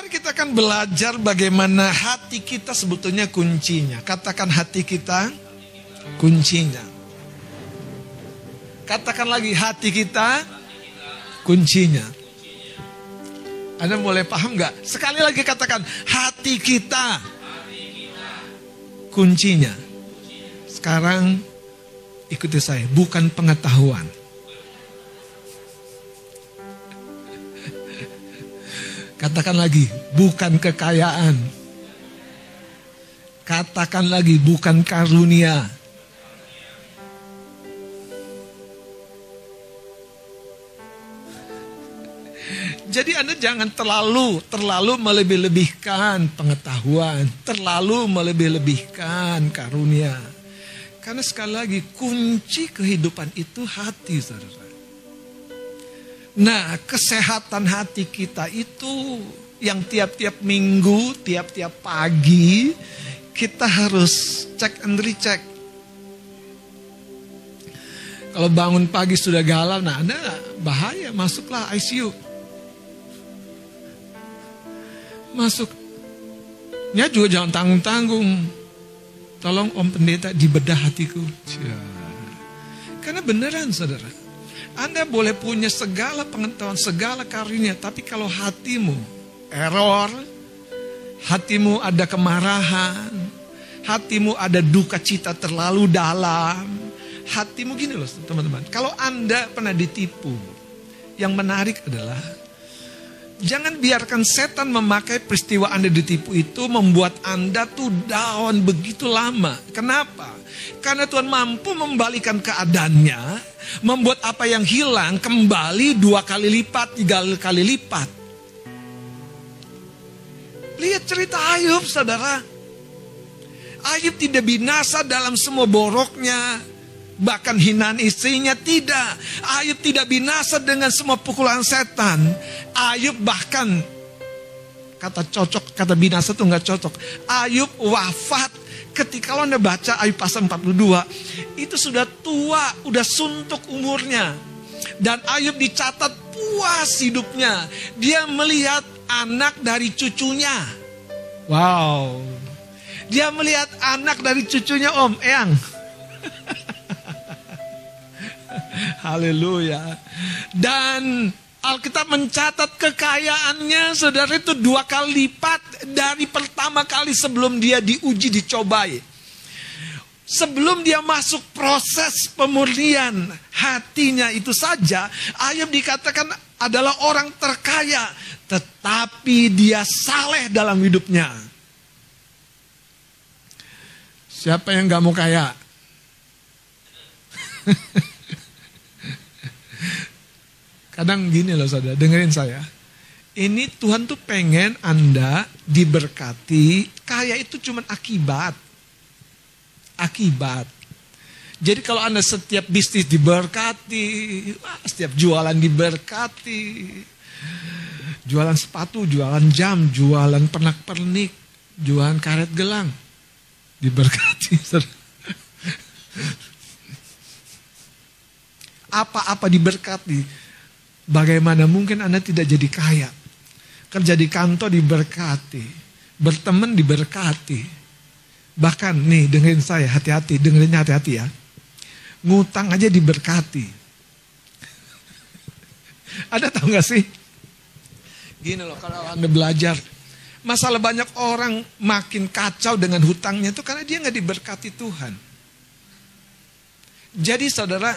Mari kita akan belajar bagaimana hati kita sebetulnya kuncinya. Katakan hati kita kuncinya. Katakan lagi hati kita kuncinya. Anda mulai paham nggak? Sekali lagi katakan hati kita kuncinya. Sekarang ikuti saya, bukan pengetahuan. Katakan lagi, bukan kekayaan. Katakan lagi, bukan karunia. Jadi Anda jangan terlalu terlalu melebih-lebihkan pengetahuan, terlalu melebih-lebihkan karunia. Karena sekali lagi kunci kehidupan itu hati, Saudara. Nah, kesehatan hati kita itu yang tiap-tiap minggu, tiap-tiap pagi kita harus cek and recheck. Kalau bangun pagi sudah galau, nah Anda bahaya, masuklah ICU. Masuknya juga jangan tanggung-tanggung. Tolong Om Pendeta dibedah hatiku. Karena beneran saudara. Anda boleh punya segala pengetahuan, segala karunia, tapi kalau hatimu error, hatimu ada kemarahan, hatimu ada duka cita terlalu dalam, hatimu gini loh teman-teman. Kalau Anda pernah ditipu, yang menarik adalah jangan biarkan setan memakai peristiwa Anda ditipu itu membuat Anda tuh down begitu lama. Kenapa? Karena Tuhan mampu membalikan keadaannya membuat apa yang hilang kembali dua kali lipat, tiga kali lipat. Lihat cerita Ayub, saudara. Ayub tidak binasa dalam semua boroknya, bahkan hinaan istrinya tidak. Ayub tidak binasa dengan semua pukulan setan. Ayub bahkan kata cocok, kata binasa itu nggak cocok. Ayub wafat ketika lo anda baca Ayub pasal 42, itu sudah tua, udah suntuk umurnya. Dan Ayub dicatat puas hidupnya. Dia melihat anak dari cucunya. Wow. Dia melihat anak dari cucunya Om Eyang. Haleluya. Dan Alkitab mencatat kekayaannya saudara itu dua kali lipat dari pertama kali sebelum dia diuji dicobai. Sebelum dia masuk proses pemurnian hatinya itu saja, Ayub dikatakan adalah orang terkaya, tetapi dia saleh dalam hidupnya. Siapa yang gak mau kaya? Kadang gini loh saudara, dengerin saya. Ini Tuhan tuh pengen Anda diberkati, kaya itu cuma akibat. Akibat. Jadi kalau Anda setiap bisnis diberkati, setiap jualan diberkati, jualan sepatu, jualan jam, jualan pernak-pernik, jualan karet gelang, diberkati. Apa-apa diberkati, Bagaimana mungkin Anda tidak jadi kaya? Kerja di kantor diberkati. Berteman diberkati. Bahkan nih dengerin saya hati-hati, dengerinnya hati-hati ya. Ngutang aja diberkati. Ada tahu gak sih? Gini loh kalau Anda belajar. Masalah banyak orang makin kacau dengan hutangnya itu karena dia nggak diberkati Tuhan. Jadi saudara,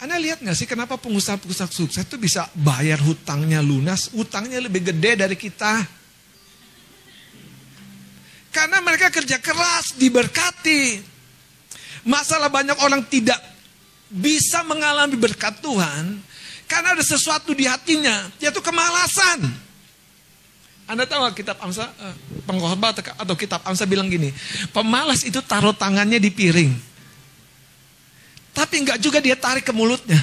anda lihat nggak sih kenapa pengusaha-pengusaha sukses itu bisa bayar hutangnya lunas, hutangnya lebih gede dari kita. Karena mereka kerja keras, diberkati. Masalah banyak orang tidak bisa mengalami berkat Tuhan karena ada sesuatu di hatinya, yaitu kemalasan. Anda tahu kitab Amsa, eh, pengkhotbah atau kitab Amsa bilang gini, pemalas itu taruh tangannya di piring. Tapi enggak juga dia tarik ke mulutnya.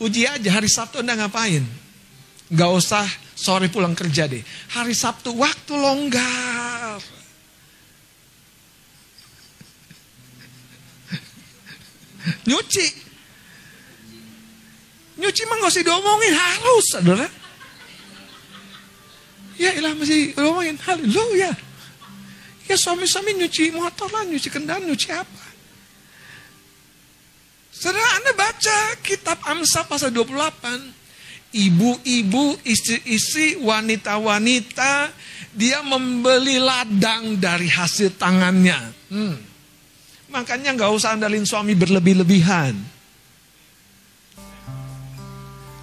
Uji aja hari Sabtu Anda ngapain? Gak usah sore pulang kerja deh. Hari Sabtu waktu longgar. Nyuci. Nyuci mah gak usah diomongin, harus saudara. Ya ilah masih ngomongin, haleluya. Ya suami-suami nyuci motor lah, nyuci kendaraan, nyuci apa. Saudara Anda baca kitab Amsal pasal 28. Ibu-ibu, istri-istri, wanita-wanita, dia membeli ladang dari hasil tangannya. Hmm. Makanya nggak usah andalin suami berlebih-lebihan.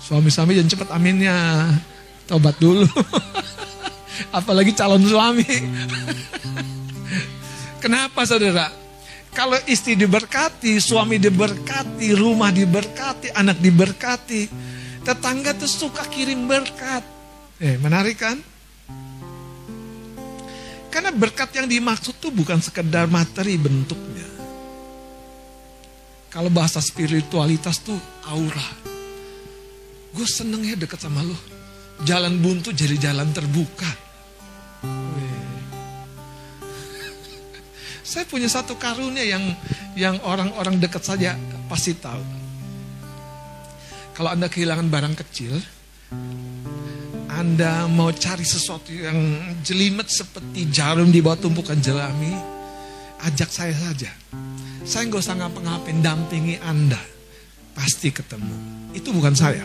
Suami-suami jangan cepat aminnya. Tobat dulu. Apalagi calon suami. Kenapa saudara? Kalau istri diberkati, suami diberkati, rumah diberkati, anak diberkati. Tetangga tuh suka kirim berkat. Eh, menarik kan? Karena berkat yang dimaksud tuh bukan sekedar materi bentuknya. Kalau bahasa spiritualitas tuh aura. Gue seneng ya deket sama lo. Jalan buntu jadi jalan terbuka. Saya punya satu karunia yang yang orang-orang dekat saja pasti tahu. Kalau Anda kehilangan barang kecil, Anda mau cari sesuatu yang jelimet seperti jarum di bawah tumpukan jelami, ajak saya saja. Saya nggak usah ngapa-ngapain, dampingi Anda. Pasti ketemu. Itu bukan saya.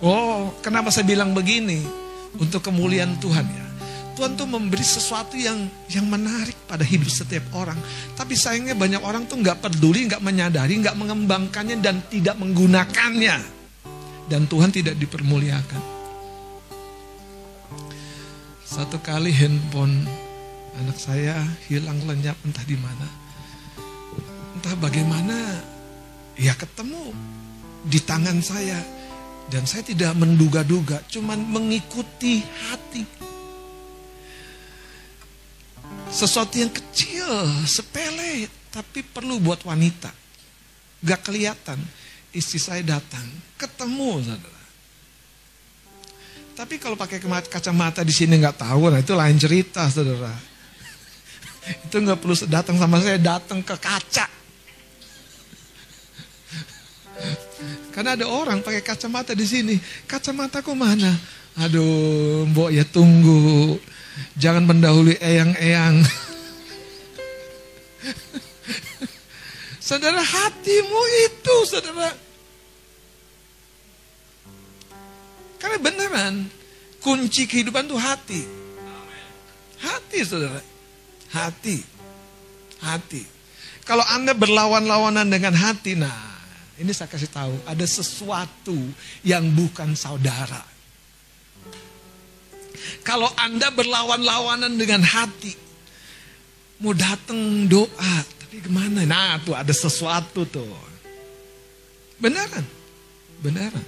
Oh, kenapa saya bilang begini? Untuk kemuliaan Tuhan ya. Tuhan tuh memberi sesuatu yang yang menarik pada hidup setiap orang. Tapi sayangnya banyak orang tuh nggak peduli, nggak menyadari, nggak mengembangkannya dan tidak menggunakannya. Dan Tuhan tidak dipermuliakan. Satu kali handphone anak saya hilang lenyap entah di mana. Entah bagaimana, ya ketemu di tangan saya. Dan saya tidak menduga-duga, cuman mengikuti hati sesuatu yang kecil, sepele, tapi perlu buat wanita. Gak kelihatan. Istri saya datang, ketemu saudara. Tapi kalau pakai kacamata di sini nggak tahu, nah itu lain cerita saudara. Itu nggak perlu datang sama saya, datang ke kaca. Karena ada orang pakai kacamata di sini. Kacamataku mana? Aduh, mbok ya tunggu. Jangan mendahului eyang-eyang. saudara hatimu itu saudara. Karena beneran kunci kehidupan itu hati. Hati saudara. Hati. Hati. Kalau Anda berlawan-lawanan dengan hati, nah ini saya kasih tahu, ada sesuatu yang bukan saudara. Kalau Anda berlawan-lawanan dengan hati, mau datang doa, tapi gimana? Nah, tuh ada sesuatu tuh. Beneran, beneran.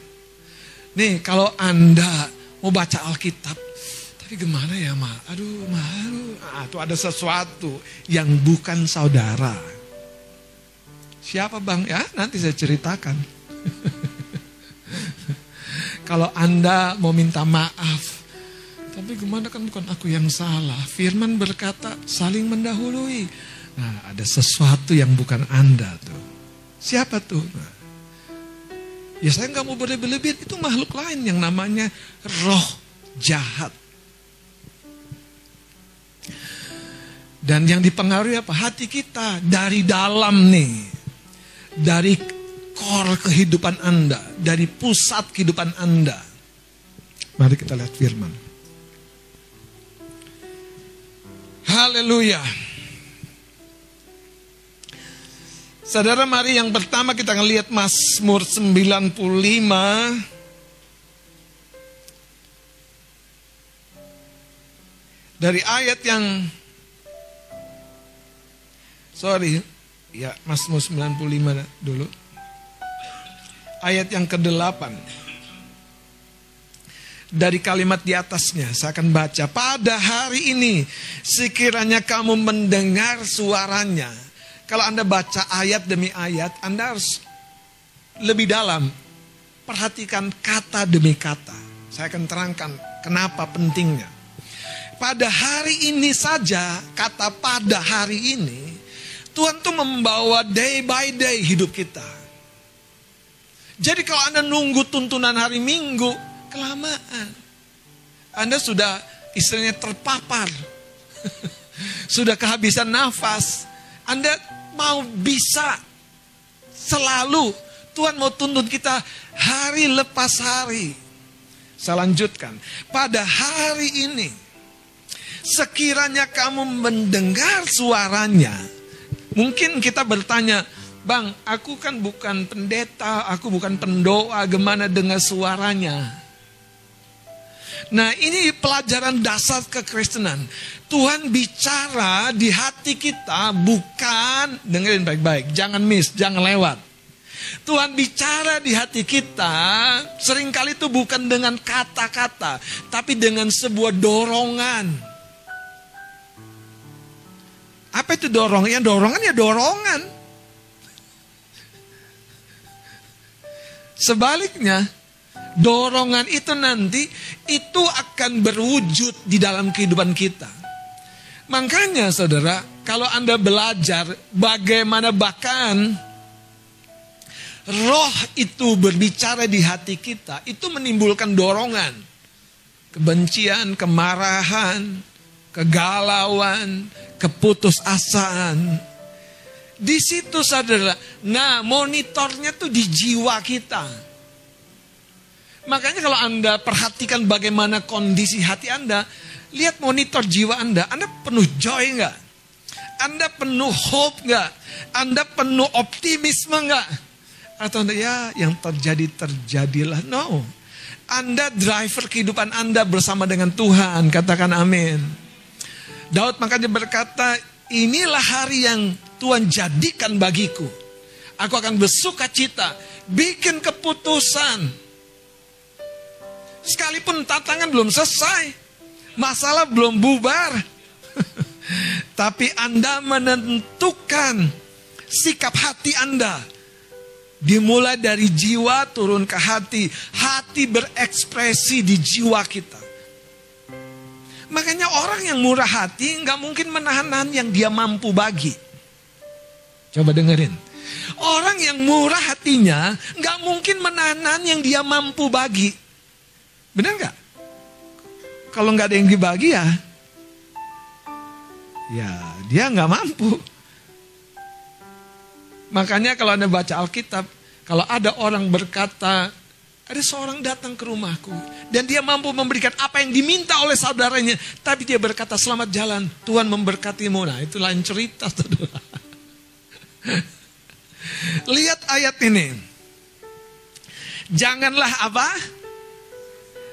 Nih, kalau Anda mau baca Alkitab, tapi gimana ya, Ma? Aduh, Ma, aduh. Ah, tuh ada sesuatu yang bukan saudara. Siapa bang? Ya, nanti saya ceritakan. kalau Anda mau minta maaf, tapi gimana kan bukan aku yang salah. Firman berkata saling mendahului. Nah ada sesuatu yang bukan Anda tuh. Siapa tuh? Nah, ya saya nggak mau berlebih-lebihan. Itu makhluk lain yang namanya roh jahat. Dan yang dipengaruhi apa? Hati kita dari dalam nih. Dari core kehidupan Anda. Dari pusat kehidupan Anda. Mari kita lihat firman. Haleluya. Saudara mari yang pertama kita ngelihat Mazmur 95 dari ayat yang sorry ya Mazmur 95 dulu. Ayat yang ke-8 dari kalimat di atasnya. Saya akan baca. Pada hari ini, sekiranya kamu mendengar suaranya. Kalau Anda baca ayat demi ayat, Anda harus lebih dalam. Perhatikan kata demi kata. Saya akan terangkan kenapa pentingnya. Pada hari ini saja, kata pada hari ini, Tuhan tuh membawa day by day hidup kita. Jadi kalau Anda nunggu tuntunan hari Minggu, kelamaan. Anda sudah istilahnya terpapar. sudah kehabisan nafas. Anda mau bisa selalu Tuhan mau tuntun kita hari lepas hari. Saya lanjutkan. Pada hari ini, sekiranya kamu mendengar suaranya, mungkin kita bertanya, Bang, aku kan bukan pendeta, aku bukan pendoa, gimana dengar suaranya? Nah ini pelajaran dasar kekristenan. Tuhan bicara di hati kita bukan, dengerin baik-baik, jangan miss, jangan lewat. Tuhan bicara di hati kita sering kali itu bukan dengan kata-kata, tapi dengan sebuah dorongan. Apa itu dorongan? Ya dorongan ya dorongan. Sebaliknya, dorongan itu nanti itu akan berwujud di dalam kehidupan kita. Makanya saudara, kalau Anda belajar bagaimana bahkan roh itu berbicara di hati kita, itu menimbulkan dorongan. Kebencian, kemarahan, kegalauan, keputusasaan. Di situ saudara, nah monitornya tuh di jiwa kita. Makanya kalau Anda perhatikan bagaimana kondisi hati Anda, lihat monitor jiwa Anda. Anda penuh joy nggak? Anda penuh hope nggak? Anda penuh optimisme nggak? Atau Anda ya yang terjadi terjadilah. No. Anda driver kehidupan Anda bersama dengan Tuhan. Katakan amin. Daud makanya berkata, inilah hari yang Tuhan jadikan bagiku. Aku akan bersuka cita, bikin keputusan, Sekalipun tantangan belum selesai, masalah belum bubar. Tapi Anda menentukan sikap hati Anda. Dimulai dari jiwa turun ke hati. Hati berekspresi di jiwa kita. Makanya orang yang murah hati nggak mungkin menahan yang dia mampu bagi. Coba dengerin. Orang yang murah hatinya nggak mungkin menahan yang dia mampu bagi. Benar nggak? Kalau nggak ada yang dibagi ya, ya dia nggak mampu. Makanya kalau anda baca Alkitab, kalau ada orang berkata, ada seorang datang ke rumahku dan dia mampu memberikan apa yang diminta oleh saudaranya, tapi dia berkata selamat jalan, Tuhan memberkatimu. Nah itu lain cerita. Lihat ayat ini. Janganlah apa?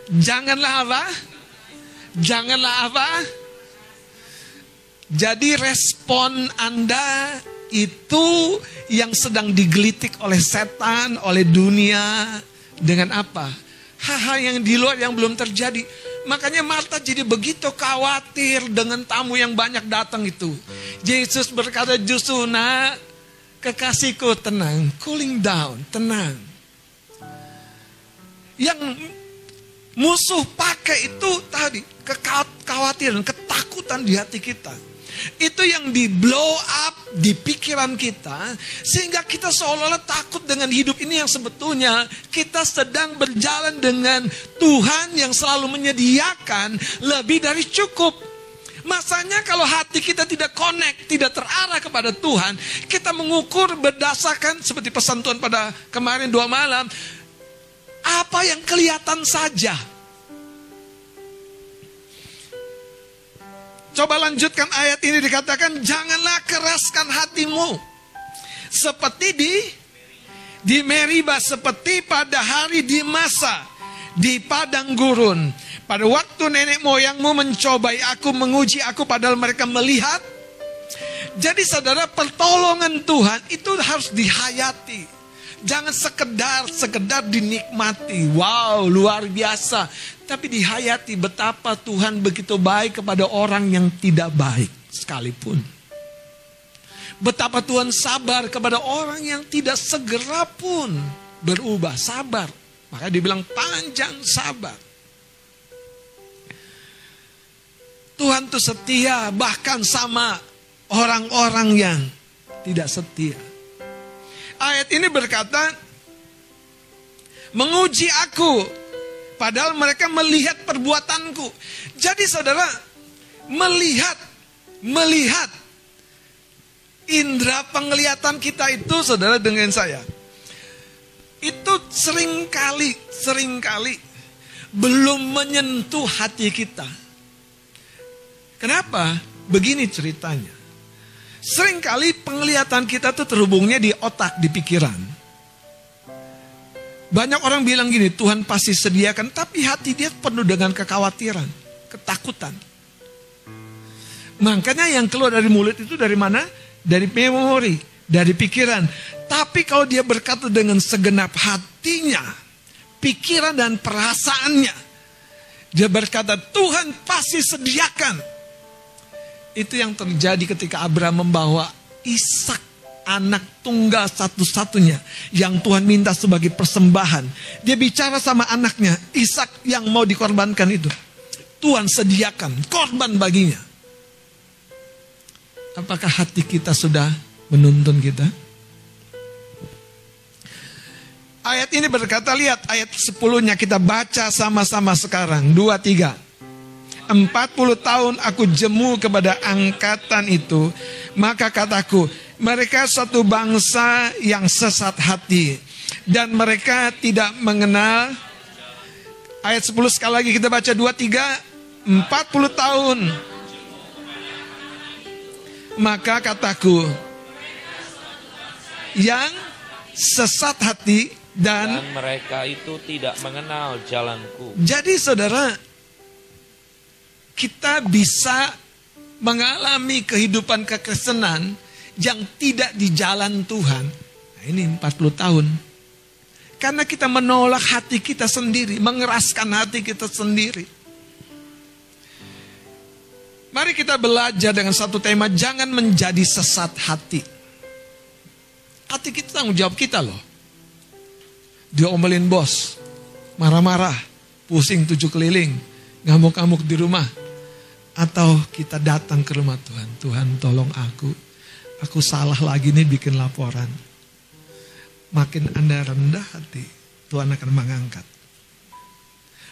Janganlah apa? Janganlah apa? Jadi respon Anda itu yang sedang digelitik oleh setan, oleh dunia dengan apa? Hal-hal yang di luar yang belum terjadi. Makanya Marta jadi begitu khawatir dengan tamu yang banyak datang itu. Yesus berkata justru nak kekasihku tenang, cooling down, tenang. Yang Musuh pakai itu tadi, kekhawatiran, ketakutan di hati kita. Itu yang di blow up di pikiran kita sehingga kita seolah-olah takut dengan hidup ini yang sebetulnya kita sedang berjalan dengan Tuhan yang selalu menyediakan lebih dari cukup. Masanya kalau hati kita tidak connect, tidak terarah kepada Tuhan, kita mengukur berdasarkan seperti pesan Tuhan pada kemarin dua malam, apa yang kelihatan saja. Coba lanjutkan ayat ini dikatakan janganlah keraskan hatimu seperti di di Meriba seperti pada hari di masa di padang gurun. Pada waktu nenek moyangmu mencobai aku menguji aku padahal mereka melihat. Jadi saudara pertolongan Tuhan itu harus dihayati Jangan sekedar sekedar dinikmati. Wow, luar biasa. Tapi dihayati betapa Tuhan begitu baik kepada orang yang tidak baik sekalipun. Betapa Tuhan sabar kepada orang yang tidak segera pun berubah, sabar. Maka dibilang panjang sabar. Tuhan tuh setia bahkan sama orang-orang yang tidak setia. Ayat ini berkata, menguji aku, padahal mereka melihat perbuatanku. Jadi saudara, melihat, melihat, indera penglihatan kita itu saudara dengan saya. Itu sering kali, sering kali belum menyentuh hati kita. Kenapa? Begini ceritanya. Seringkali penglihatan kita tuh terhubungnya di otak, di pikiran. Banyak orang bilang gini, Tuhan pasti sediakan, tapi hati dia penuh dengan kekhawatiran, ketakutan. Makanya yang keluar dari mulut itu dari mana? Dari memori, dari pikiran. Tapi kalau dia berkata dengan segenap hatinya, pikiran dan perasaannya, dia berkata, Tuhan pasti sediakan itu yang terjadi ketika Abraham membawa Ishak anak tunggal satu-satunya yang Tuhan minta sebagai persembahan. Dia bicara sama anaknya, Ishak yang mau dikorbankan itu. Tuhan sediakan korban baginya. Apakah hati kita sudah menuntun kita? Ayat ini berkata, lihat ayat 10-nya kita baca sama-sama sekarang. Dua, tiga. 40 tahun aku jemu kepada angkatan itu, maka kataku, mereka suatu bangsa yang sesat hati dan mereka tidak mengenal ayat 10 sekali lagi kita baca 2 3 40 tahun maka kataku yang sesat hati dan, dan mereka itu tidak mengenal jalanku. Jadi saudara, kita bisa mengalami kehidupan kekristenan yang tidak di jalan Tuhan. Nah, ini 40 tahun. Karena kita menolak hati kita sendiri, mengeraskan hati kita sendiri. Mari kita belajar dengan satu tema, jangan menjadi sesat hati. Hati kita tanggung jawab kita loh. Diomelin bos, marah-marah, pusing tujuh keliling, ngamuk-ngamuk di rumah. Atau kita datang ke rumah Tuhan, Tuhan tolong aku, aku salah lagi nih bikin laporan. Makin Anda rendah hati, Tuhan akan mengangkat.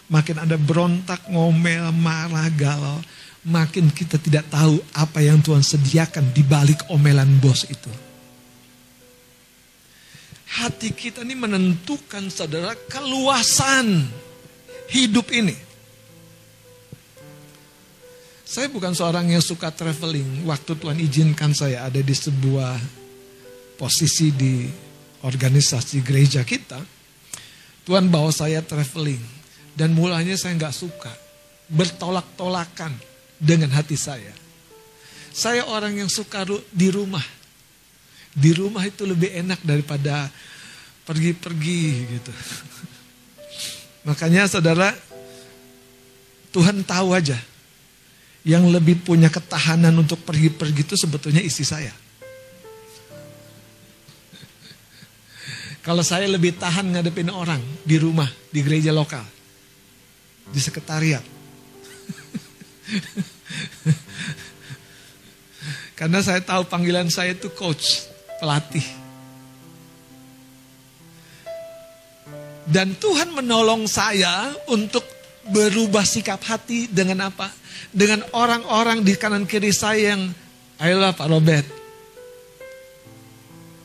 Makin Anda berontak, ngomel, marah, galau, makin kita tidak tahu apa yang Tuhan sediakan di balik omelan bos itu. Hati kita ini menentukan saudara keluasan hidup ini. Saya bukan seorang yang suka traveling. Waktu Tuhan izinkan saya ada di sebuah posisi di organisasi gereja kita, Tuhan bawa saya traveling. Dan mulanya saya nggak suka. Bertolak-tolakan dengan hati saya. Saya orang yang suka di rumah. Di rumah itu lebih enak daripada pergi-pergi gitu. Makanya saudara, Tuhan tahu aja yang lebih punya ketahanan untuk pergi-pergi itu sebetulnya istri saya. Kalau saya lebih tahan ngadepin orang di rumah, di gereja lokal, di sekretariat. Karena saya tahu panggilan saya itu coach, pelatih. Dan Tuhan menolong saya untuk berubah sikap hati dengan apa? Dengan orang-orang di kanan kiri saya yang, ayolah Pak Robert.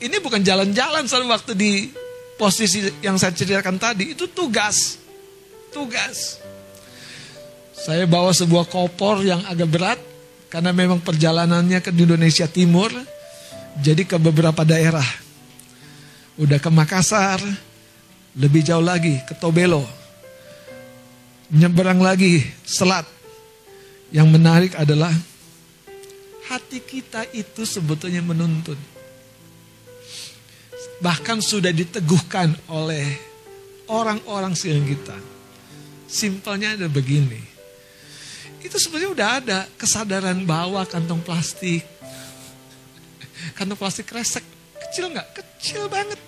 Ini bukan jalan-jalan selalu waktu di posisi yang saya ceritakan tadi, itu tugas. Tugas. Saya bawa sebuah kopor yang agak berat, karena memang perjalanannya ke Indonesia Timur, jadi ke beberapa daerah. Udah ke Makassar, lebih jauh lagi ke Tobelo, nyeberang lagi selat. Yang menarik adalah hati kita itu sebetulnya menuntun. Bahkan sudah diteguhkan oleh orang-orang siang kita. Simpelnya ada begini. Itu sebenarnya udah ada kesadaran bawa kantong plastik. Kantong plastik kresek. Kecil nggak? Kecil banget.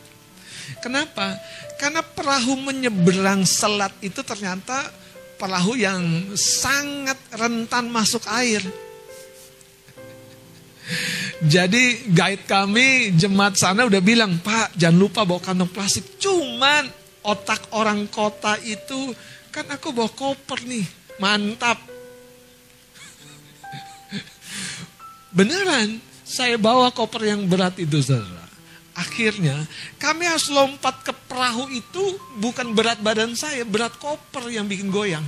Kenapa? Karena perahu menyeberang selat itu ternyata perahu yang sangat rentan masuk air. Jadi guide kami jemaat sana udah bilang, Pak jangan lupa bawa kantong plastik. Cuman otak orang kota itu, kan aku bawa koper nih, mantap. Beneran, saya bawa koper yang berat itu saudara. Akhirnya kami harus lompat ke perahu itu bukan berat badan saya, berat koper yang bikin goyang.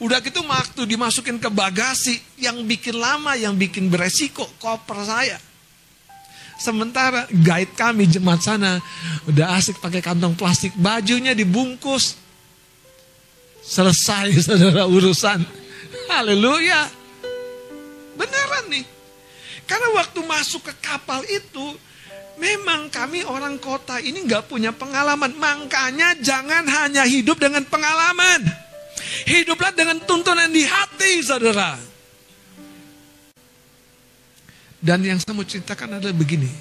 Udah gitu waktu dimasukin ke bagasi yang bikin lama, yang bikin beresiko koper saya. Sementara guide kami jemaat sana udah asik pakai kantong plastik, bajunya dibungkus. Selesai saudara urusan. Haleluya. Beneran nih. Karena waktu masuk ke kapal itu, memang kami orang kota ini nggak punya pengalaman. Makanya jangan hanya hidup dengan pengalaman. Hiduplah dengan tuntunan di hati, saudara. Dan yang saya mau ceritakan adalah begini.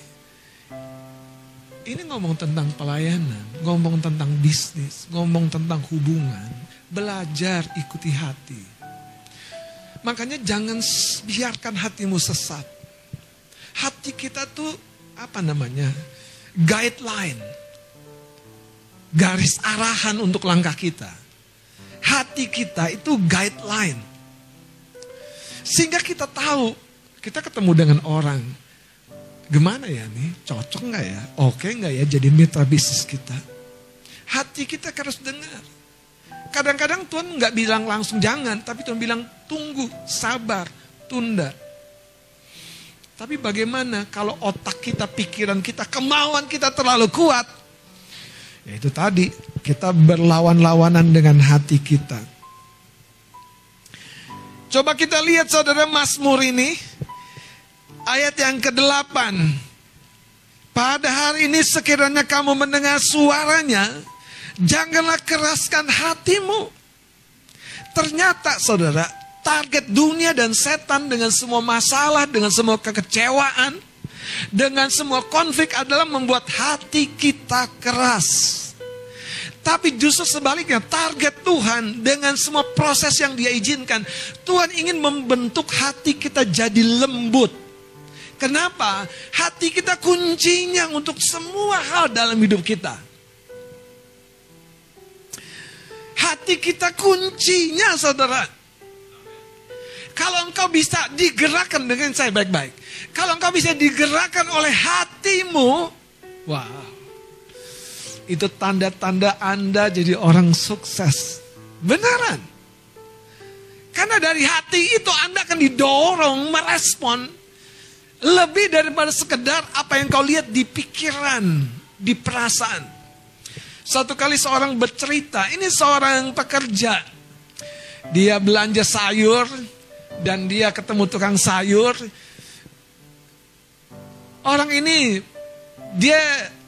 Ini ngomong tentang pelayanan, ngomong tentang bisnis, ngomong tentang hubungan. Belajar ikuti hati. Makanya jangan biarkan hatimu sesat. Hati kita tuh apa namanya? Guideline. Garis arahan untuk langkah kita hati kita itu guideline. Sehingga kita tahu, kita ketemu dengan orang, gimana ya nih, cocok nggak ya, oke nggak ya jadi mitra bisnis kita. Hati kita harus dengar. Kadang-kadang Tuhan nggak bilang langsung jangan, tapi Tuhan bilang tunggu, sabar, tunda. Tapi bagaimana kalau otak kita, pikiran kita, kemauan kita terlalu kuat? Ya itu tadi, kita berlawan-lawanan dengan hati kita. Coba kita lihat saudara Mazmur ini. Ayat yang ke-8. Pada hari ini sekiranya kamu mendengar suaranya, janganlah keraskan hatimu. Ternyata saudara, target dunia dan setan dengan semua masalah, dengan semua kekecewaan, dengan semua konflik adalah membuat hati kita keras. Tapi justru sebaliknya, target Tuhan dengan semua proses yang dia izinkan, Tuhan ingin membentuk hati kita jadi lembut. Kenapa? Hati kita kuncinya untuk semua hal dalam hidup kita. Hati kita kuncinya, saudara. Kalau engkau bisa digerakkan dengan saya baik-baik. Kalau engkau bisa digerakkan oleh hatimu, wow itu tanda-tanda Anda jadi orang sukses. Beneran. Karena dari hati itu Anda akan didorong merespon lebih daripada sekedar apa yang kau lihat di pikiran, di perasaan. Satu kali seorang bercerita, ini seorang pekerja. Dia belanja sayur dan dia ketemu tukang sayur. Orang ini dia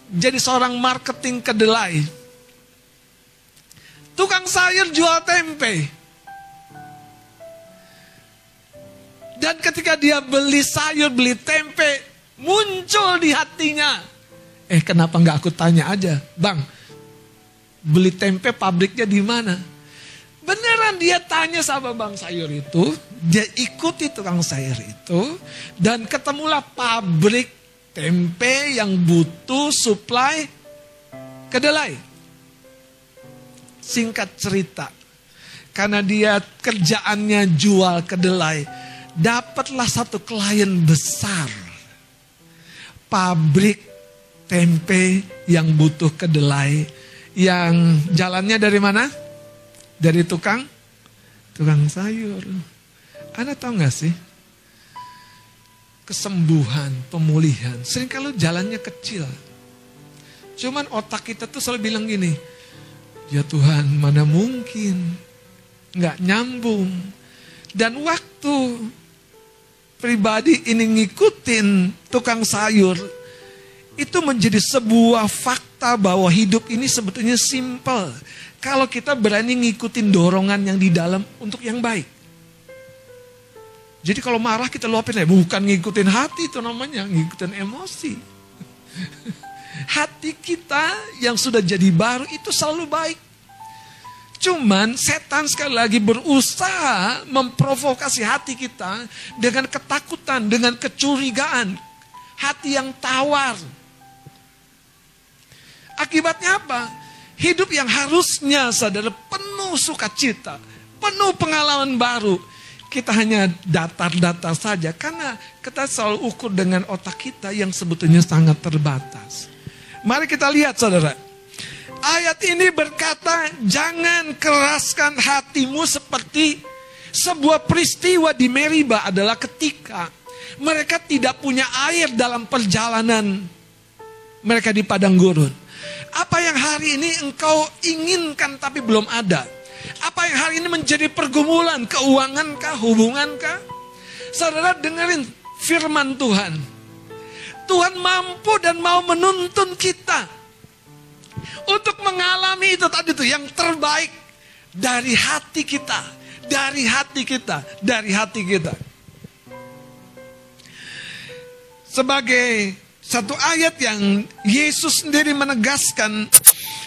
jadi seorang marketing kedelai. Tukang sayur jual tempe. Dan ketika dia beli sayur, beli tempe, muncul di hatinya. Eh kenapa nggak aku tanya aja, bang, beli tempe pabriknya di mana? Beneran dia tanya sama bang sayur itu, dia ikuti tukang sayur itu, dan ketemulah pabrik tempe yang butuh supply kedelai. Singkat cerita, karena dia kerjaannya jual kedelai, dapatlah satu klien besar. Pabrik tempe yang butuh kedelai, yang jalannya dari mana? Dari tukang, tukang sayur. Anda tahu gak sih? kesembuhan, pemulihan. Sering kalau jalannya kecil. Cuman otak kita tuh selalu bilang gini, ya Tuhan mana mungkin, nggak nyambung. Dan waktu pribadi ini ngikutin tukang sayur, itu menjadi sebuah fakta bahwa hidup ini sebetulnya simple. Kalau kita berani ngikutin dorongan yang di dalam untuk yang baik. Jadi kalau marah kita luapin ya, bukan ngikutin hati itu namanya, ngikutin emosi. hati kita yang sudah jadi baru itu selalu baik. Cuman setan sekali lagi berusaha memprovokasi hati kita dengan ketakutan, dengan kecurigaan. Hati yang tawar. Akibatnya apa? Hidup yang harusnya saudara penuh sukacita, penuh pengalaman baru. Kita hanya datar-datar saja karena kita selalu ukur dengan otak kita yang sebetulnya sangat terbatas. Mari kita lihat saudara. Ayat ini berkata, jangan keraskan hatimu seperti sebuah peristiwa di Meriba adalah ketika mereka tidak punya air dalam perjalanan mereka di padang gurun. Apa yang hari ini engkau inginkan tapi belum ada? Apa yang hari ini menjadi pergumulan, keuangan kah, hubungan kah? Saudara dengerin firman Tuhan. Tuhan mampu dan mau menuntun kita untuk mengalami itu tadi tuh yang terbaik dari hati kita, dari hati kita, dari hati kita. Sebagai satu ayat yang Yesus sendiri menegaskan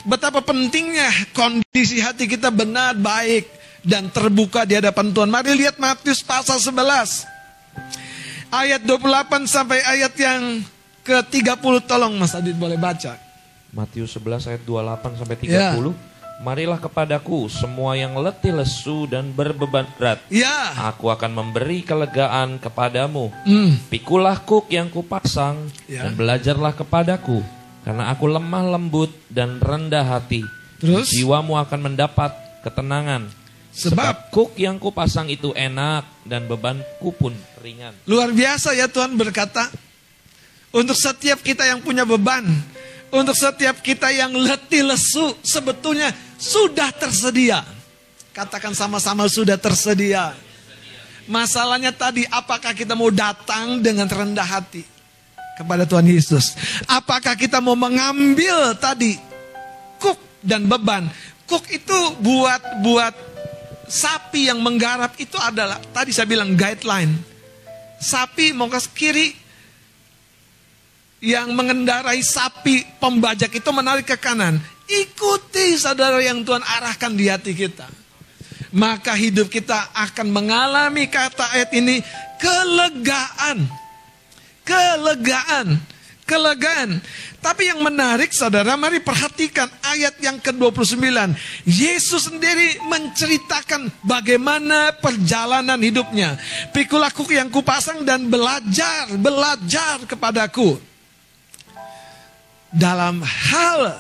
betapa pentingnya kondisi hati kita benar, baik, dan terbuka di hadapan Tuhan. Mari lihat Matius pasal 11. Ayat 28 sampai ayat yang ke-30 tolong Mas Adit boleh baca. Matius 11 ayat 28 sampai 30. Ya. Marilah kepadaku semua yang letih lesu dan berbeban berat. Ya. Aku akan memberi kelegaan kepadamu. Mm. Pikulah kuk yang kupasang ya. dan belajarlah kepadaku. Karena aku lemah lembut dan rendah hati. Terus? Jiwamu akan mendapat ketenangan. Sebab, Sebab kuk yang kupasang itu enak dan bebanku pun ringan. Luar biasa ya Tuhan berkata. Untuk setiap kita yang punya beban untuk setiap kita yang letih lesu sebetulnya sudah tersedia. Katakan sama-sama sudah tersedia. Masalahnya tadi apakah kita mau datang dengan rendah hati kepada Tuhan Yesus? Apakah kita mau mengambil tadi kuk dan beban? Kuk itu buat buat sapi yang menggarap itu adalah tadi saya bilang guideline. Sapi mau ke kiri, yang mengendarai sapi pembajak itu menarik ke kanan. Ikuti saudara yang Tuhan arahkan di hati kita. Maka hidup kita akan mengalami kata ayat ini kelegaan. Kelegaan. Kelegaan. Tapi yang menarik saudara, mari perhatikan ayat yang ke-29. Yesus sendiri menceritakan bagaimana perjalanan hidupnya. Pikul aku yang kupasang dan belajar, belajar kepadaku dalam hal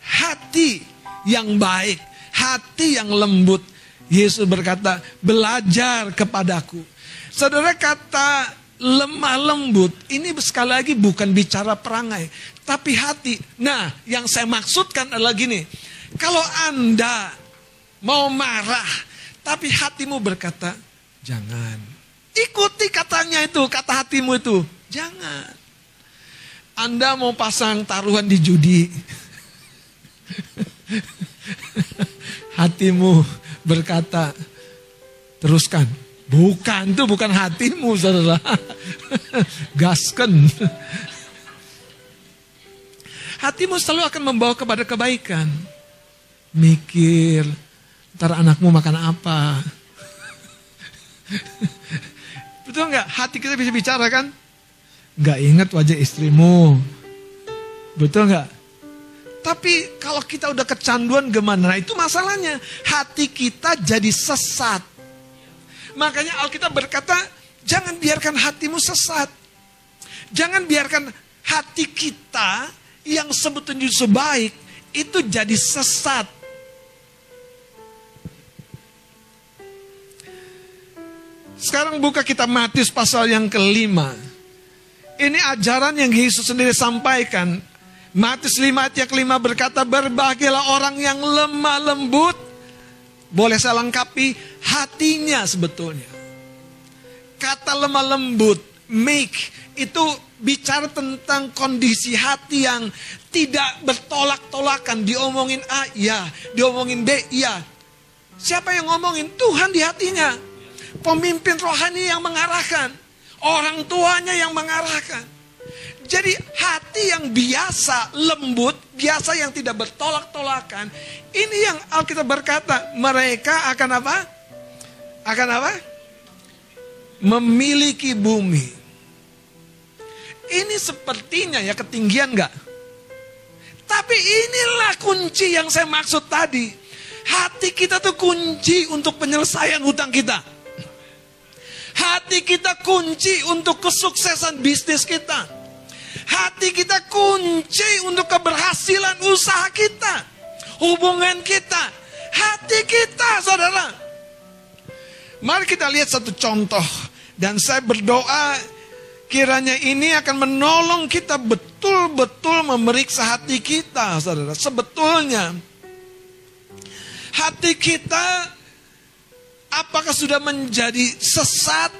hati yang baik, hati yang lembut. Yesus berkata, belajar kepadaku. Saudara kata lemah lembut, ini sekali lagi bukan bicara perangai, tapi hati. Nah, yang saya maksudkan adalah gini, kalau Anda mau marah, tapi hatimu berkata, jangan. Ikuti katanya itu, kata hatimu itu, jangan. Anda mau pasang taruhan di judi. Hatimu berkata, teruskan. Bukan, itu bukan hatimu saudara. Gasken. Hatimu selalu akan membawa kepada kebaikan. Mikir, ntar anakmu makan apa. Betul nggak? Hati kita bisa bicara kan? Gak ingat wajah istrimu. Betul nggak? Tapi kalau kita udah kecanduan gimana? Nah itu masalahnya. Hati kita jadi sesat. Makanya Alkitab berkata, jangan biarkan hatimu sesat. Jangan biarkan hati kita yang sebetulnya sebaik itu jadi sesat. Sekarang buka kita Matius pasal yang kelima. Ini ajaran yang Yesus sendiri sampaikan. Matius 5 ayat yang kelima berkata, berbahagialah orang yang lemah lembut. Boleh saya lengkapi, hatinya sebetulnya. Kata lemah lembut, make, itu bicara tentang kondisi hati yang tidak bertolak-tolakan. Diomongin A, ya. Diomongin B, ya. Siapa yang ngomongin? Tuhan di hatinya. Pemimpin rohani yang mengarahkan. Orang tuanya yang mengarahkan. Jadi hati yang biasa, lembut, biasa yang tidak bertolak-tolakan. Ini yang Alkitab berkata, mereka akan apa? Akan apa? Memiliki bumi. Ini sepertinya ya ketinggian enggak? Tapi inilah kunci yang saya maksud tadi. Hati kita tuh kunci untuk penyelesaian hutang kita. Hati kita kunci untuk kesuksesan bisnis kita. Hati kita kunci untuk keberhasilan usaha kita. Hubungan kita. Hati kita, saudara. Mari kita lihat satu contoh. Dan saya berdoa kiranya ini akan menolong kita betul-betul memeriksa hati kita, saudara. Sebetulnya, hati kita apakah sudah menjadi sesat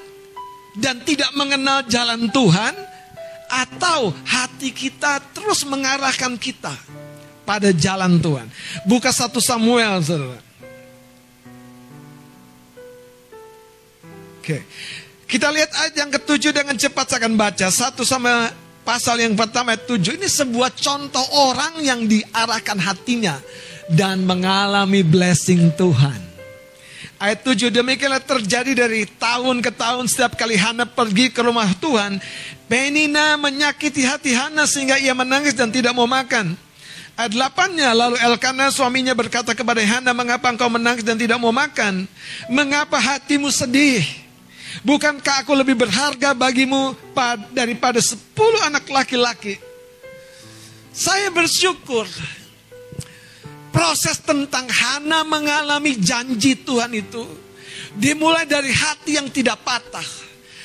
dan tidak mengenal jalan Tuhan, atau hati kita terus mengarahkan kita pada jalan Tuhan. Buka satu Samuel, saudara. Oke. Kita lihat ayat yang ketujuh dengan cepat saya akan baca. Satu sama pasal yang pertama ayat tujuh. Ini sebuah contoh orang yang diarahkan hatinya. Dan mengalami blessing Tuhan. Ayat tujuh demikianlah terjadi dari tahun ke tahun setiap kali Hana pergi ke rumah Tuhan. Penina menyakiti hati Hana sehingga ia menangis dan tidak mau makan. Ayat 8-nya, lalu Elkana suaminya berkata kepada Hana, mengapa engkau menangis dan tidak mau makan? Mengapa hatimu sedih? Bukankah aku lebih berharga bagimu daripada sepuluh anak laki-laki? Saya bersyukur proses tentang Hana mengalami janji Tuhan itu dimulai dari hati yang tidak patah,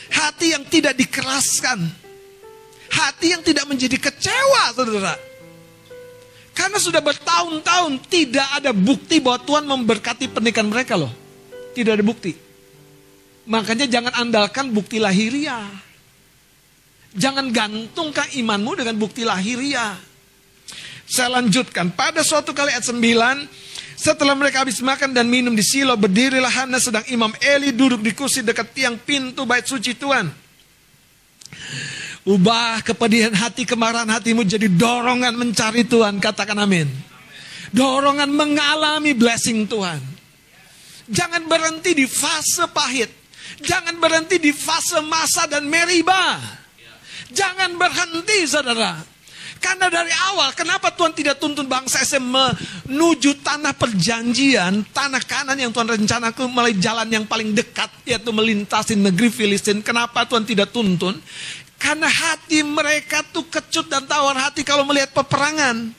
hati yang tidak dikeraskan, hati yang tidak menjadi kecewa, saudara. Karena sudah bertahun-tahun tidak ada bukti bahwa Tuhan memberkati pernikahan mereka loh. Tidak ada bukti. Makanya jangan andalkan bukti lahiriah. Jangan gantungkan imanmu dengan bukti lahiriah. Saya lanjutkan. Pada suatu kali ayat 9. Setelah mereka habis makan dan minum di silo. Berdirilah Hana sedang Imam Eli duduk di kursi dekat tiang pintu bait suci Tuhan. Ubah kepedihan hati, kemarahan hatimu jadi dorongan mencari Tuhan. Katakan amin. Dorongan mengalami blessing Tuhan. Jangan berhenti di fase pahit. Jangan berhenti di fase masa dan meriba. Jangan berhenti saudara. Karena dari awal, kenapa Tuhan tidak tuntun bangsa SM menuju tanah perjanjian, tanah kanan yang Tuhan rencanakan melalui jalan yang paling dekat, yaitu melintasi negeri Filistin. Kenapa Tuhan tidak tuntun? Karena hati mereka tuh kecut dan tawar hati kalau melihat peperangan.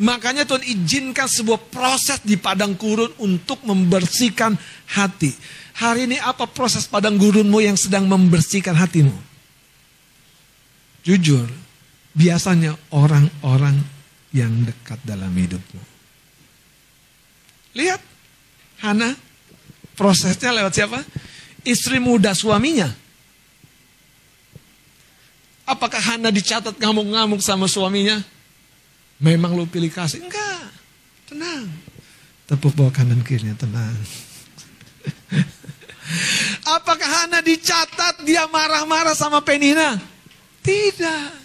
Makanya Tuhan izinkan sebuah proses di padang gurun untuk membersihkan hati. Hari ini apa proses padang gurunmu yang sedang membersihkan hatimu? Jujur, biasanya orang-orang yang dekat dalam hidupmu. Lihat, Hana, prosesnya lewat siapa? Istri muda suaminya. Apakah Hana dicatat ngamuk-ngamuk sama suaminya? Memang lu pilih kasih? Enggak, tenang. Tepuk bawah kanan kirinya, tenang. Apakah Hana dicatat dia marah-marah sama Penina? Tidak.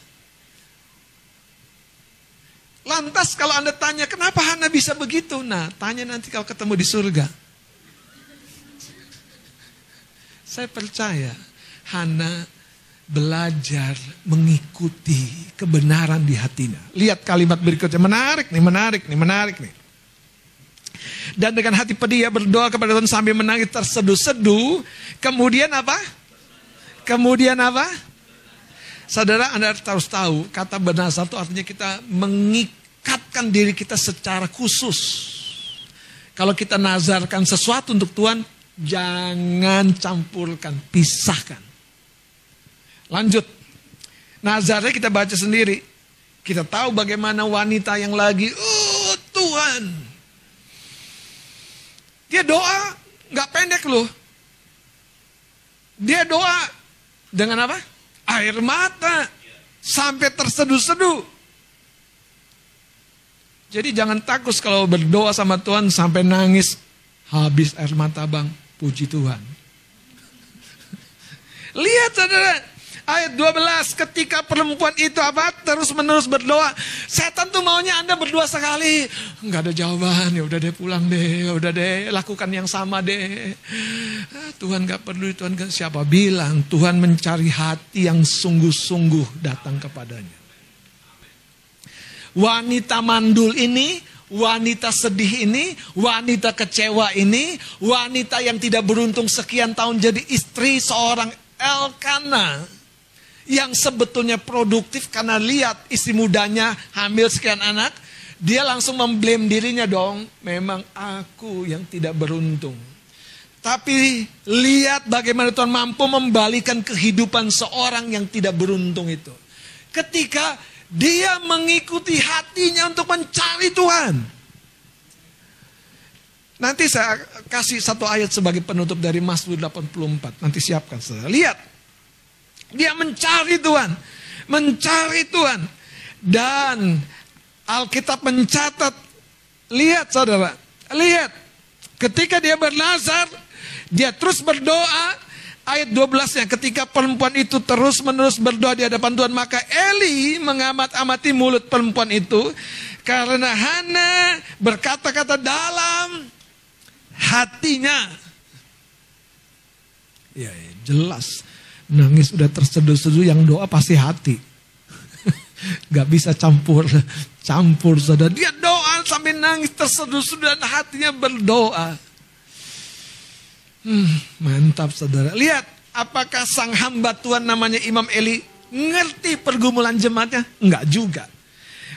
Lantas kalau Anda tanya, kenapa Hana bisa begitu? Nah, tanya nanti kalau ketemu di surga. Saya percaya Hana belajar mengikuti kebenaran di hatinya. Lihat kalimat berikutnya, menarik nih, menarik nih, menarik nih. Dan dengan hati pedih ia berdoa kepada Tuhan sambil menangis terseduh-seduh. Kemudian apa? Kemudian apa? Saudara Anda harus tahu, kata benazar itu artinya kita mengikatkan diri kita secara khusus. Kalau kita nazarkan sesuatu untuk Tuhan, jangan campurkan, pisahkan. Lanjut. Nazarnya kita baca sendiri. Kita tahu bagaimana wanita yang lagi, oh Tuhan, dia doa nggak pendek loh. Dia doa dengan apa? Air mata sampai terseduh-seduh. Jadi jangan takut kalau berdoa sama Tuhan sampai nangis habis air mata bang. Puji Tuhan. Lihat saudara, Ayat 12, ketika perempuan itu apa? Terus menerus berdoa. Setan tuh maunya Anda berdoa sekali. Enggak ada jawaban, ya udah deh pulang deh, ya udah deh lakukan yang sama deh. Ah, Tuhan gak perlu, Tuhan gak siapa bilang. Tuhan mencari hati yang sungguh-sungguh datang kepadanya. Wanita mandul ini wanita sedih ini, wanita kecewa ini, wanita yang tidak beruntung sekian tahun jadi istri seorang Elkana yang sebetulnya produktif karena lihat istri mudanya hamil sekian anak, dia langsung memblame dirinya dong, memang aku yang tidak beruntung. Tapi lihat bagaimana Tuhan mampu membalikan kehidupan seorang yang tidak beruntung itu. Ketika dia mengikuti hatinya untuk mencari Tuhan. Nanti saya kasih satu ayat sebagai penutup dari Mazmur 84. Nanti siapkan saudara. Lihat. Dia mencari Tuhan. Mencari Tuhan. Dan Alkitab mencatat. Lihat saudara. Lihat. Ketika dia bernazar. Dia terus berdoa. Ayat 12-nya ketika perempuan itu terus menerus berdoa di hadapan Tuhan. Maka Eli mengamat-amati mulut perempuan itu. Karena Hana berkata-kata dalam hatinya. Ya, ya jelas Nangis udah terseduh-seduh yang doa pasti hati. Gak bisa campur, campur saudara. Dia doa sambil nangis terseduh-seduh dan hatinya berdoa. Hmm, mantap saudara. Lihat, apakah sang hamba Tuhan namanya Imam Eli ngerti pergumulan jemaatnya? Enggak juga.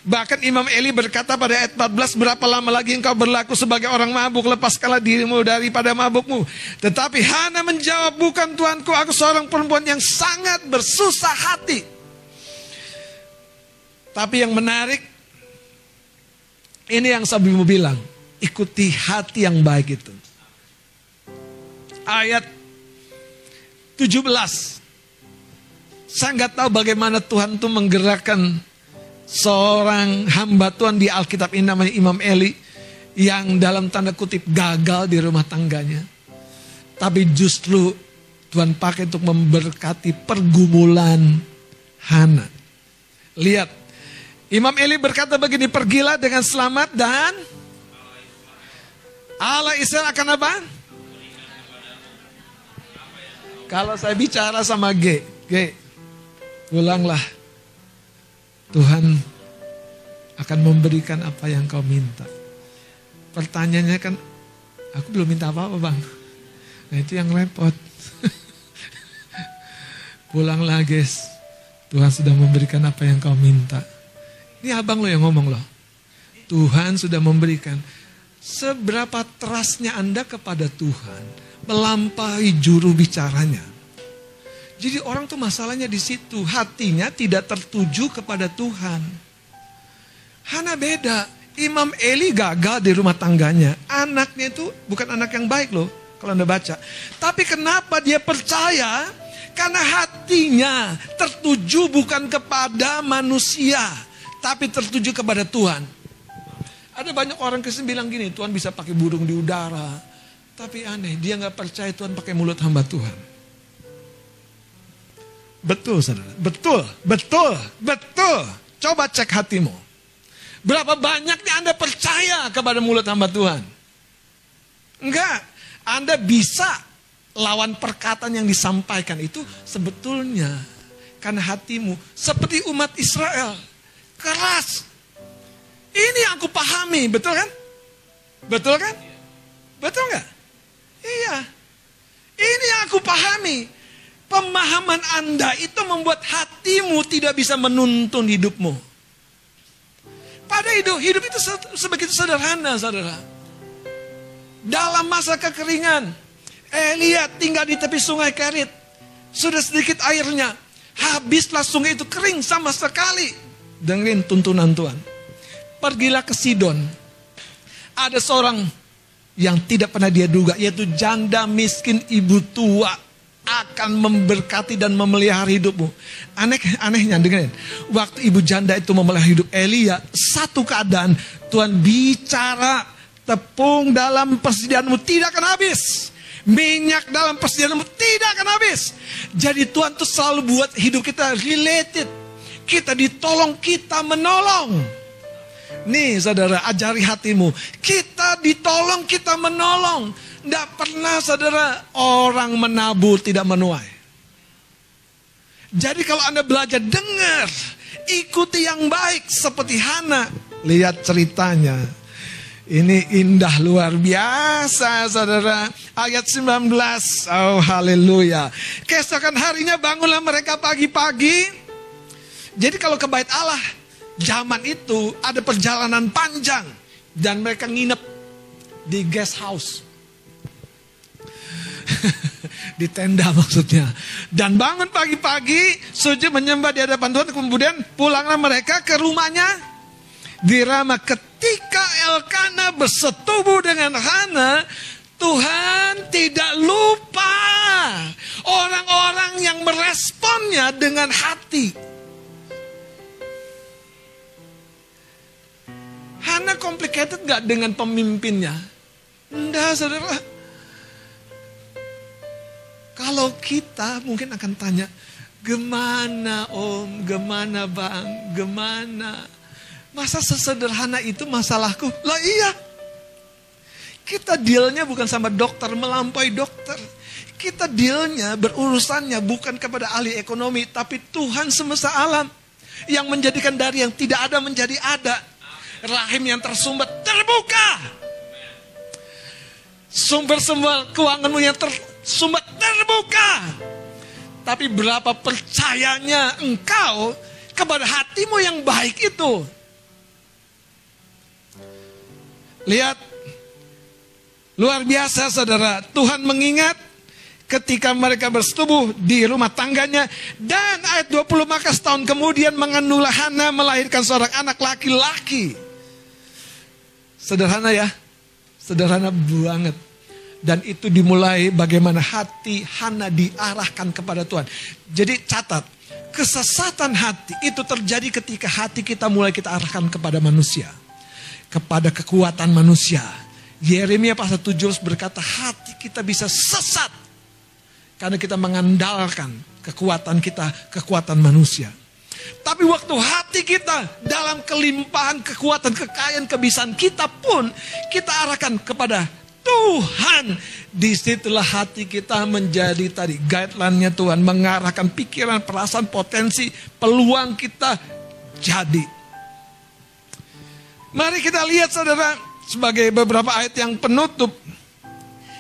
Bahkan Imam Eli berkata pada ayat 14, berapa lama lagi engkau berlaku sebagai orang mabuk, lepaskanlah dirimu daripada mabukmu. Tetapi Hana menjawab, bukan Tuanku, aku seorang perempuan yang sangat bersusah hati. Tapi yang menarik, ini yang Sabimu bilang, ikuti hati yang baik itu. Ayat 17. Saya nggak tahu bagaimana Tuhan itu menggerakkan seorang hamba Tuhan di Alkitab ini namanya Imam Eli yang dalam tanda kutip gagal di rumah tangganya. Tapi justru Tuhan pakai untuk memberkati pergumulan Hana. Lihat, Imam Eli berkata begini, pergilah dengan selamat dan Allah Israel akan apa? Kalau saya bicara sama G, G, pulanglah Tuhan akan memberikan apa yang kau minta. Pertanyaannya kan, aku belum minta apa-apa bang. Nah itu yang repot. Pulanglah guys, Tuhan sudah memberikan apa yang kau minta. Ini abang lo yang ngomong loh. Tuhan sudah memberikan. Seberapa terasnya Anda kepada Tuhan melampaui juru bicaranya. Jadi orang tuh masalahnya di situ, hatinya tidak tertuju kepada Tuhan. Hana beda. Imam Eli gagal di rumah tangganya. Anaknya itu bukan anak yang baik loh, kalau Anda baca. Tapi kenapa dia percaya? Karena hatinya tertuju bukan kepada manusia, tapi tertuju kepada Tuhan. Ada banyak orang Kristen bilang gini, Tuhan bisa pakai burung di udara. Tapi aneh, dia nggak percaya Tuhan pakai mulut hamba Tuhan. Betul saudara, betul, betul, betul. Coba cek hatimu. Berapa banyaknya Anda percaya kepada mulut hamba Tuhan? Enggak, Anda bisa lawan perkataan yang disampaikan itu sebetulnya karena hatimu seperti umat Israel keras. Ini yang aku pahami, betul kan? Betul kan? Betul nggak? Iya. Ini yang aku pahami. Pemahaman Anda itu membuat hatimu tidak bisa menuntun hidupmu. Pada hidup, hidup itu sebegitu sederhana, saudara. Dalam masa kekeringan, Elia tinggal di tepi sungai Kerit. Sudah sedikit airnya. Habislah sungai itu kering sama sekali. Dengerin tuntunan Tuhan. Pergilah ke Sidon. Ada seorang yang tidak pernah dia duga, yaitu janda miskin ibu tua akan memberkati dan memelihara hidupmu. Aneh anehnya dengerin. Waktu ibu janda itu memelihara hidup Elia, satu keadaan Tuhan bicara tepung dalam persediaanmu tidak akan habis. Minyak dalam persediaanmu tidak akan habis. Jadi Tuhan tuh selalu buat hidup kita related. Kita ditolong, kita menolong. Nih saudara, ajari hatimu. Kita ditolong, kita menolong. Tidak pernah saudara orang menabur tidak menuai. Jadi kalau Anda belajar dengar, ikuti yang baik seperti Hana. Lihat ceritanya. Ini indah luar biasa saudara. Ayat 19. Oh haleluya. Keesokan harinya bangunlah mereka pagi-pagi. Jadi kalau ke Allah. Zaman itu ada perjalanan panjang. Dan mereka nginep di guest house. di tenda maksudnya. Dan bangun pagi-pagi, sujud menyembah di hadapan Tuhan, kemudian pulanglah mereka ke rumahnya di Rama. Ketika Elkana bersetubuh dengan Hana, Tuhan tidak lupa orang-orang yang meresponnya dengan hati. Hana complicated gak dengan pemimpinnya? Enggak saudara. Kalau kita mungkin akan tanya, gimana om, gimana bang, gimana? Masa sesederhana itu masalahku? Lah iya. Kita dealnya bukan sama dokter, melampaui dokter. Kita dealnya, berurusannya bukan kepada ahli ekonomi, tapi Tuhan semesta alam. Yang menjadikan dari yang tidak ada menjadi ada. Rahim yang tersumbat terbuka. Sumber-sumber keuanganmu yang tersumbat terbuka. Tapi berapa percayanya engkau kepada hatimu yang baik itu. Lihat, luar biasa saudara. Tuhan mengingat ketika mereka bersetubuh di rumah tangganya. Dan ayat 20 maka setahun kemudian menganulah Hana melahirkan seorang anak laki-laki. Sederhana ya, sederhana banget. Dan itu dimulai bagaimana hati Hana diarahkan kepada Tuhan. Jadi catat, kesesatan hati itu terjadi ketika hati kita mulai kita arahkan kepada manusia. Kepada kekuatan manusia. Yeremia pasal 17 berkata hati kita bisa sesat. Karena kita mengandalkan kekuatan kita, kekuatan manusia. Tapi waktu hati kita dalam kelimpahan kekuatan, kekayaan, kebiasaan kita pun kita arahkan kepada Tuhan. Di situlah hati kita menjadi tadi guideline-nya Tuhan. Mengarahkan pikiran, perasaan, potensi, peluang kita jadi. Mari kita lihat saudara sebagai beberapa ayat yang penutup.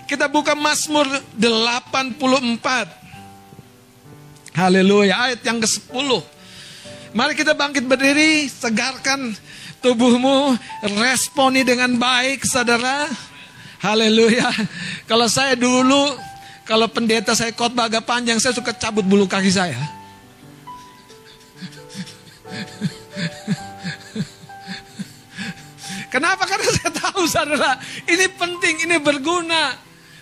Kita buka Mazmur 84. Haleluya, ayat yang ke-10. Mari kita bangkit berdiri, segarkan tubuhmu, responi dengan baik saudara. Haleluya. Kalau saya dulu, kalau pendeta saya khotbah agak panjang, saya suka cabut bulu kaki saya. Kenapa? Karena saya tahu saudara, ini penting, ini berguna.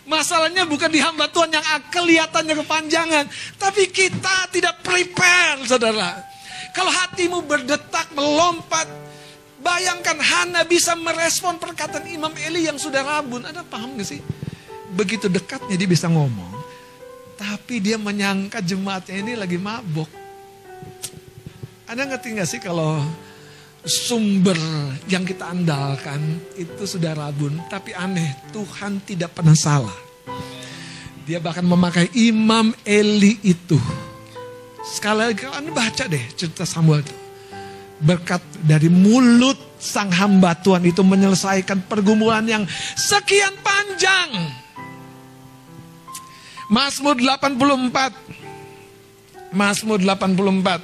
Masalahnya bukan di hamba Tuhan yang kelihatannya kepanjangan. Tapi kita tidak prepare saudara. Kalau hatimu berdetak, melompat, Bayangkan Hana bisa merespon perkataan Imam Eli yang sudah rabun. Ada paham gak sih? Begitu dekatnya dia bisa ngomong. Tapi dia menyangka jemaatnya ini lagi mabok. Anda ngerti gak sih kalau sumber yang kita andalkan itu sudah rabun. Tapi aneh, Tuhan tidak pernah salah. Dia bahkan memakai Imam Eli itu. Sekali lagi, Anda baca deh cerita Samuel itu berkat dari mulut sang hamba Tuhan itu menyelesaikan pergumulan yang sekian panjang. Mazmur 84. Mazmur 84.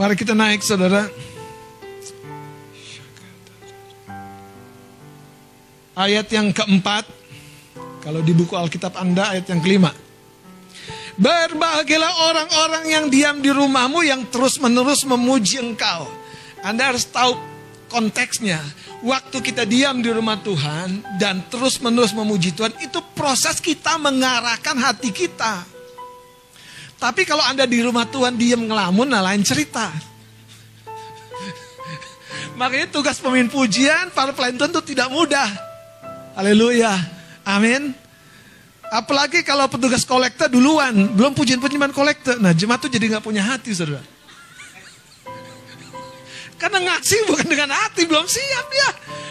Mari kita naik saudara. Ayat yang keempat. Kalau di buku Alkitab Anda ayat yang kelima. Berbahagialah orang-orang yang diam di rumahmu yang terus-menerus memuji engkau. Anda harus tahu konteksnya. Waktu kita diam di rumah Tuhan dan terus-menerus memuji Tuhan, itu proses kita mengarahkan hati kita. Tapi kalau Anda di rumah Tuhan diam ngelamun, nah lain cerita. Makanya tugas pemimpin pujian, para pelayan Tuhan itu tidak mudah. Haleluya. Amin. Apalagi kalau petugas kolektor duluan, belum pujian-pujian kolektor. Nah jemaat itu jadi nggak punya hati, saudara. Karena ngasih bukan dengan hati, belum siap ya.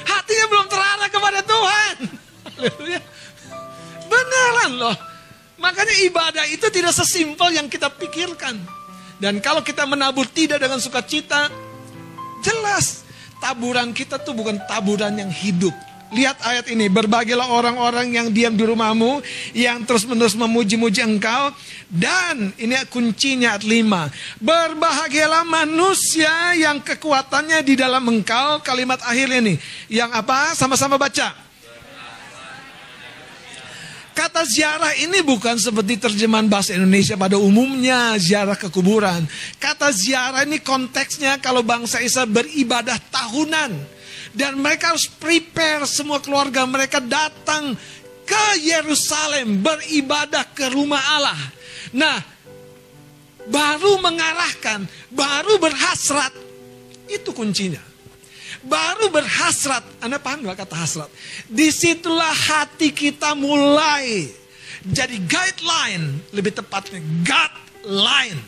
Hatinya belum terarah kepada Tuhan. Haleluya. Beneran loh. Makanya ibadah itu tidak sesimpel yang kita pikirkan. Dan kalau kita menabur tidak dengan sukacita, jelas taburan kita tuh bukan taburan yang hidup. Lihat ayat ini, berbagilah orang-orang yang diam di rumahmu, yang terus-menerus memuji-muji engkau. Dan ini kuncinya ayat 5. Berbahagialah manusia yang kekuatannya di dalam engkau. Kalimat akhirnya nih, yang apa? Sama-sama baca. Kata ziarah ini bukan seperti terjemahan bahasa Indonesia pada umumnya ziarah ke kuburan. Kata ziarah ini konteksnya kalau bangsa Israel beribadah tahunan. Dan mereka harus prepare semua keluarga mereka datang ke Yerusalem beribadah ke rumah Allah. Nah, baru mengarahkan, baru berhasrat. Itu kuncinya baru berhasrat. Anda paham gak kata hasrat? Di situlah hati kita mulai jadi guideline, lebih tepatnya guideline.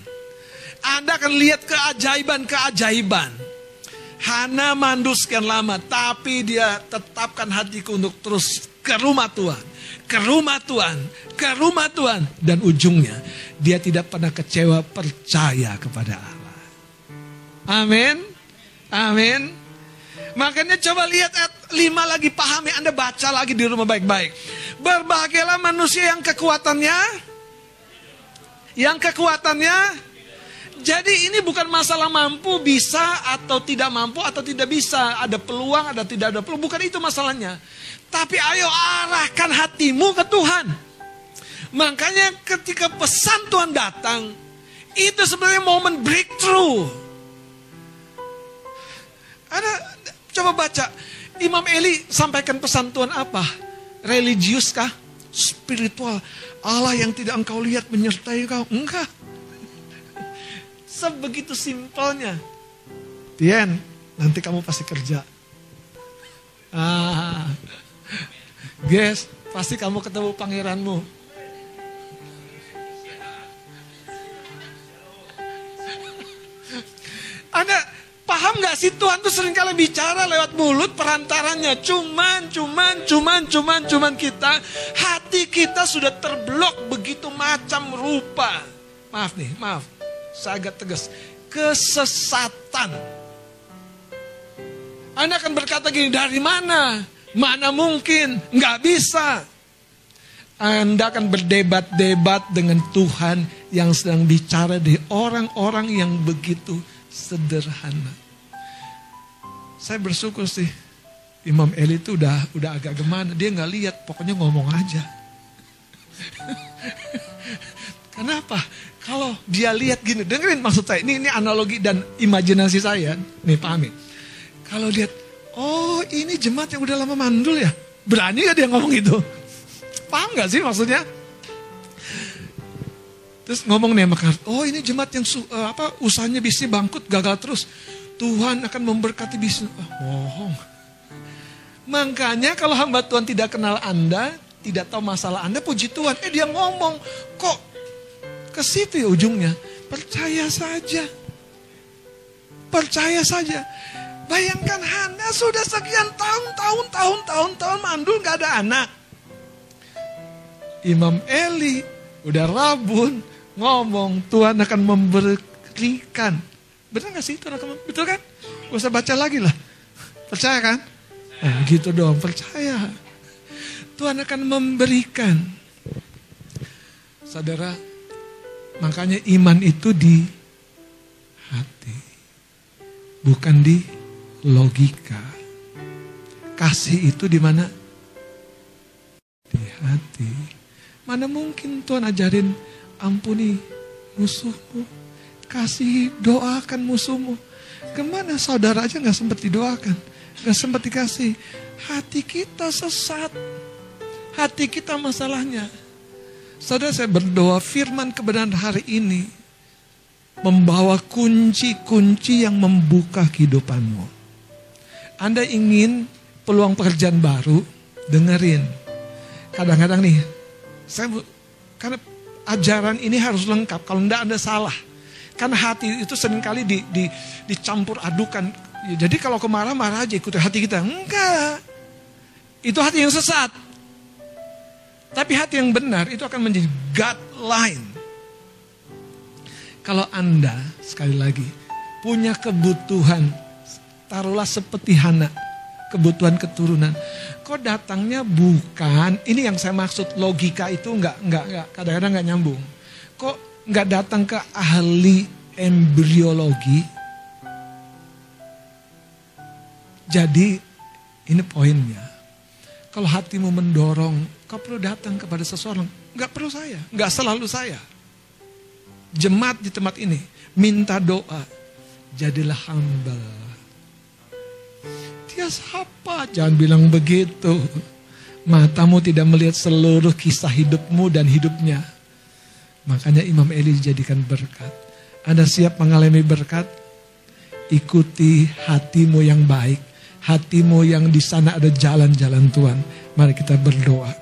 Anda akan lihat keajaiban-keajaiban. Hana mandu sekian lama, tapi dia tetapkan hatiku untuk terus ke rumah Tuhan. Ke rumah Tuhan, ke rumah Tuhan. Dan ujungnya, dia tidak pernah kecewa percaya kepada Allah. Amin. Amin. Makanya coba lihat ayat 5 lagi pahami Anda baca lagi di rumah baik-baik. Berbahagialah manusia yang kekuatannya yang kekuatannya jadi ini bukan masalah mampu bisa atau tidak mampu atau tidak bisa, ada peluang ada tidak ada peluang, bukan itu masalahnya. Tapi ayo arahkan hatimu ke Tuhan. Makanya ketika pesan Tuhan datang, itu sebenarnya momen breakthrough. Ada Coba baca, Imam Eli sampaikan pesan Tuhan apa? Religius kah? Spiritual. Allah yang tidak engkau lihat menyertai engkau. Enggak. Sebegitu simpelnya. Tien, nanti kamu pasti kerja. Ah, guys, pasti kamu ketemu pangeranmu. Ada Paham gak sih Tuhan tuh sering kali bicara lewat mulut perantaranya. Cuman, cuman, cuman, cuman, cuman kita. Hati kita sudah terblok begitu macam rupa. Maaf nih, maaf. Saya agak tegas. Kesesatan. Anda akan berkata gini, dari mana? Mana mungkin? Nggak bisa. Anda akan berdebat-debat dengan Tuhan yang sedang bicara di orang-orang yang begitu sederhana. Saya bersyukur sih Imam Eli itu udah udah agak gimana, dia nggak lihat, pokoknya ngomong aja. Kenapa? Kalau dia lihat gini, dengerin maksud saya, ini ini analogi dan imajinasi saya, nih pahami. Kalau lihat, oh ini jemaat yang udah lama mandul ya, berani gak dia ngomong itu? Paham gak sih maksudnya? Terus ngomong nih sama oh ini jemaat yang uh, apa usahanya bisnis bangkrut gagal terus. Tuhan akan memberkati bisnis. Oh, bohong. Makanya kalau hamba Tuhan tidak kenal Anda, tidak tahu masalah Anda, puji Tuhan. Eh dia ngomong, kok ke situ ya ujungnya. Percaya saja. Percaya saja. Bayangkan Hana sudah sekian tahun, tahun, tahun, tahun, tahun mandul gak ada anak. Imam Eli udah rabun, ngomong Tuhan akan memberikan. Benar gak sih Tuhan akan betul kan? Gak usah baca lagi lah. Percaya kan? Eh, gitu dong, percaya. Tuhan akan memberikan. Saudara, makanya iman itu di hati. Bukan di logika. Kasih itu di mana? Di hati. Mana mungkin Tuhan ajarin ampuni musuhmu. Kasih doakan musuhmu. Ke mana saudara aja gak sempat didoakan. Gak sempat dikasih. Hati kita sesat. Hati kita masalahnya. Saudara saya berdoa firman kebenaran hari ini membawa kunci-kunci yang membuka kehidupanmu. Anda ingin peluang pekerjaan baru, dengerin. Kadang-kadang nih, saya karena ajaran ini harus lengkap. Kalau tidak Anda salah. Karena hati itu sering kali di, di, dicampur adukan. Jadi kalau kemarah-marah aja ikuti hati kita. Enggak. Itu hati yang sesat. Tapi hati yang benar itu akan menjadi guideline. Kalau Anda, sekali lagi, punya kebutuhan, taruhlah seperti Hana, kebutuhan keturunan. Kok datangnya bukan, ini yang saya maksud logika itu enggak, enggak, enggak kadang-kadang enggak nyambung. Kok enggak datang ke ahli embriologi? Jadi ini poinnya. Kalau hatimu mendorong, kau perlu datang kepada seseorang. Enggak perlu saya, enggak selalu saya. Jemaat di tempat ini, minta doa. Jadilah hamba. Dia siapa? Jangan bilang begitu. Matamu tidak melihat seluruh kisah hidupmu dan hidupnya. Makanya Imam Eli dijadikan berkat. Anda siap mengalami berkat? Ikuti hatimu yang baik hatimu yang di sana ada jalan-jalan Tuhan. Mari kita berdoa.